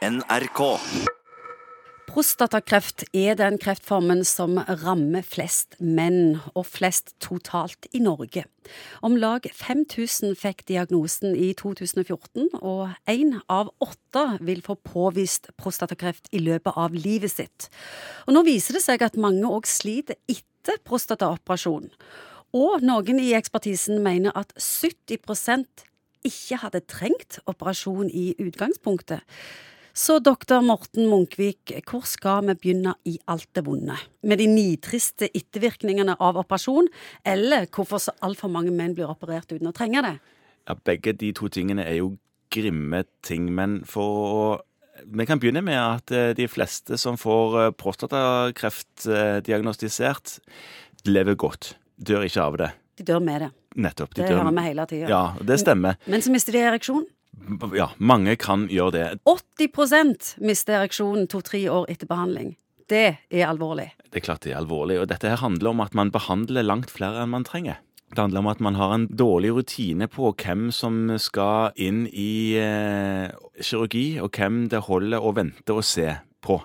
NRK. Prostatakreft er den kreftformen som rammer flest menn, og flest totalt i Norge. Om lag 5000 fikk diagnosen i 2014, og én av åtte vil få påvist prostatakreft i løpet av livet sitt. Og nå viser det seg at mange òg sliter etter prostataoperasjon. Og noen i ekspertisen mener at 70% ikke hadde trengt operasjon i utgangspunktet. Så doktor Morten Munkvik, hvor skal vi begynne i alt det vonde? Med de nitriste ettervirkningene av operasjon, eller hvorfor så altfor mange menn blir operert uten å trenge det? Ja, begge de to tingene er jo grimme ting, men for å vi kan begynne med at eh, de fleste som får eh, prostatakreft eh, diagnostisert, lever godt. Dør ikke av det. De dør med det. Nettopp. De Det dør. hører vi hele tida. Ja, det stemmer. Men så mister de ereksjon. Ja, mange kan gjøre det. 80 mister ereksjonen to-tre år etter behandling. Det er alvorlig. Det er klart det er alvorlig. Og dette her handler om at man behandler langt flere enn man trenger. Det handler om at man har en dårlig rutine på hvem som skal inn i eh, kirurgi, og hvem det holder å vente og se på.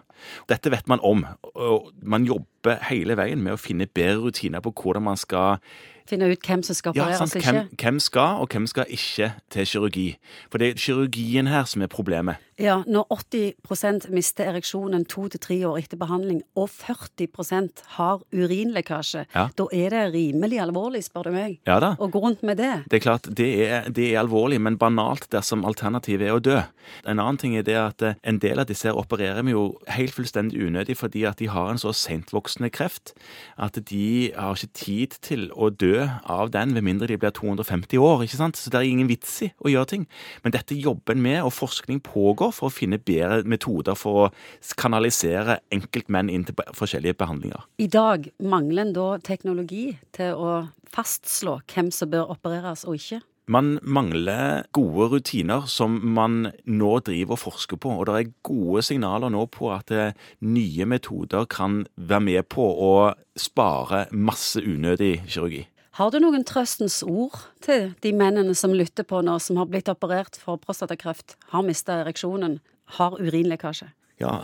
Dette vet man om, og man jobber hele veien med å finne bedre rutiner på hvordan man skal Finne ut hvem som skal ja, opereres ikke. hvem, hvem skal, og hvem skal ikke til kirurgi. For det er kirurgien her som er problemet. Ja, når 80% mister ereksjonen to til tre år etter behandling, og 40% har urinlekkasje, Ja. da er det rimelig alvorlig, spør du meg. Ja da. Og gå rundt med det. Det er klart, det er, det er alvorlig, men banalt dersom alternativet er å dø. En annen ting er det at eh, en del av disse her opererer vi jo helt fullstendig unødig fordi at de har en så sentvoksende kreft at de har ikke tid til å dø av den med mindre de blir 250 år. ikke sant? Så det er ingen vits i å gjøre ting. Men dette jobber en med, og forskning pågår for å finne bedre metoder for å kanalisere enkeltmenn inn til forskjellige behandlinger. I dag mangler en da teknologi til å fastslå hvem som bør opereres og ikke. Man mangler gode rutiner som man nå driver og forsker på, og det er gode signaler nå på at eh, nye metoder kan være med på å spare masse unødig kirurgi. Har du noen trøstens ord til de mennene som lytter på nå, som har blitt operert for prostatakreft, har mista ereksjonen, har urinlekkasje? Ja,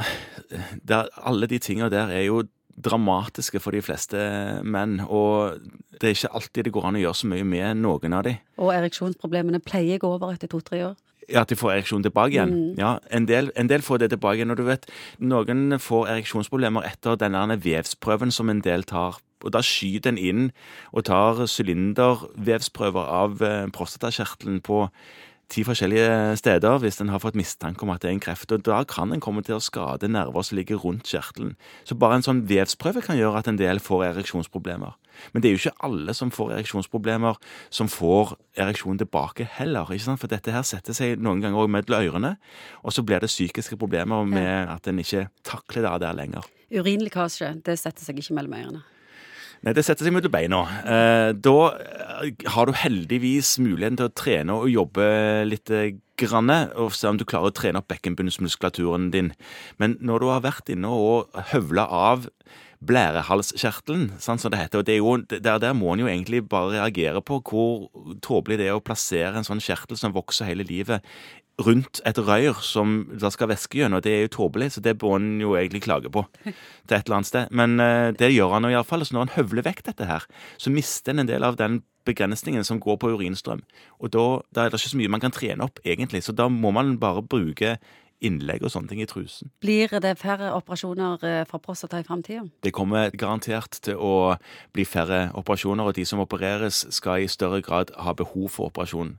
der, alle de tinga der er jo dramatiske for de fleste menn, og det er ikke alltid det går an å gjøre så mye med noen av de. Og ereksjonsproblemene pleier å gå over etter to-tre år. Ja, At de får ereksjon tilbake igjen. Ja, en del, en del får det tilbake igjen. Og du vet, noen får ereksjonsproblemer etter denne vevsprøven som en del tar. Og da skyter en inn og tar sylindervevsprøver av eh, prostatakjertelen på ti forskjellige steder hvis en har fått mistanke om at det er en kreft. Og da kan en komme til å skade nerver som ligger rundt kjertelen. Så bare en sånn vevsprøve kan gjøre at en del får ereksjonsproblemer. Men det er jo ikke alle som får ereksjonsproblemer, som får ereksjon tilbake heller. ikke sant? For dette her setter seg noen ganger også mellom ørene, og så blir det psykiske problemer med at en ikke takler det der lenger. Urinlekkasje, det setter seg ikke mellom ørene. Nei, det setter seg mellom beina. Eh, da eh, har du heldigvis muligheten til å trene og jobbe litt grann, og se om du klarer å trene opp bekkenbunnsmuskulaturen din. Men når du har vært inne og høvla av blærehalskjertelen, sånn som det heter, og det jo, der, der må en jo egentlig bare reagere på hvor tåpelig det er å plassere en sånn kjertel som vokser hele livet, rundt et røyr som da skal væske gjennom. Det er jo tåpelig, så det bør en jo egentlig klage på til et eller annet sted. Men eh, det gjør han iallfall. Så når han høvler vekk dette her, så mister en en del av den begrensningen som går på urinstrøm. Og da, da er det ikke så mye man kan trene opp, egentlig. Så da må man bare bruke innlegg og sånne ting i trusen. Blir det færre operasjoner fra prostata i framtida? Det kommer garantert til å bli færre operasjoner, og de som opereres skal i større grad ha behov for operasjon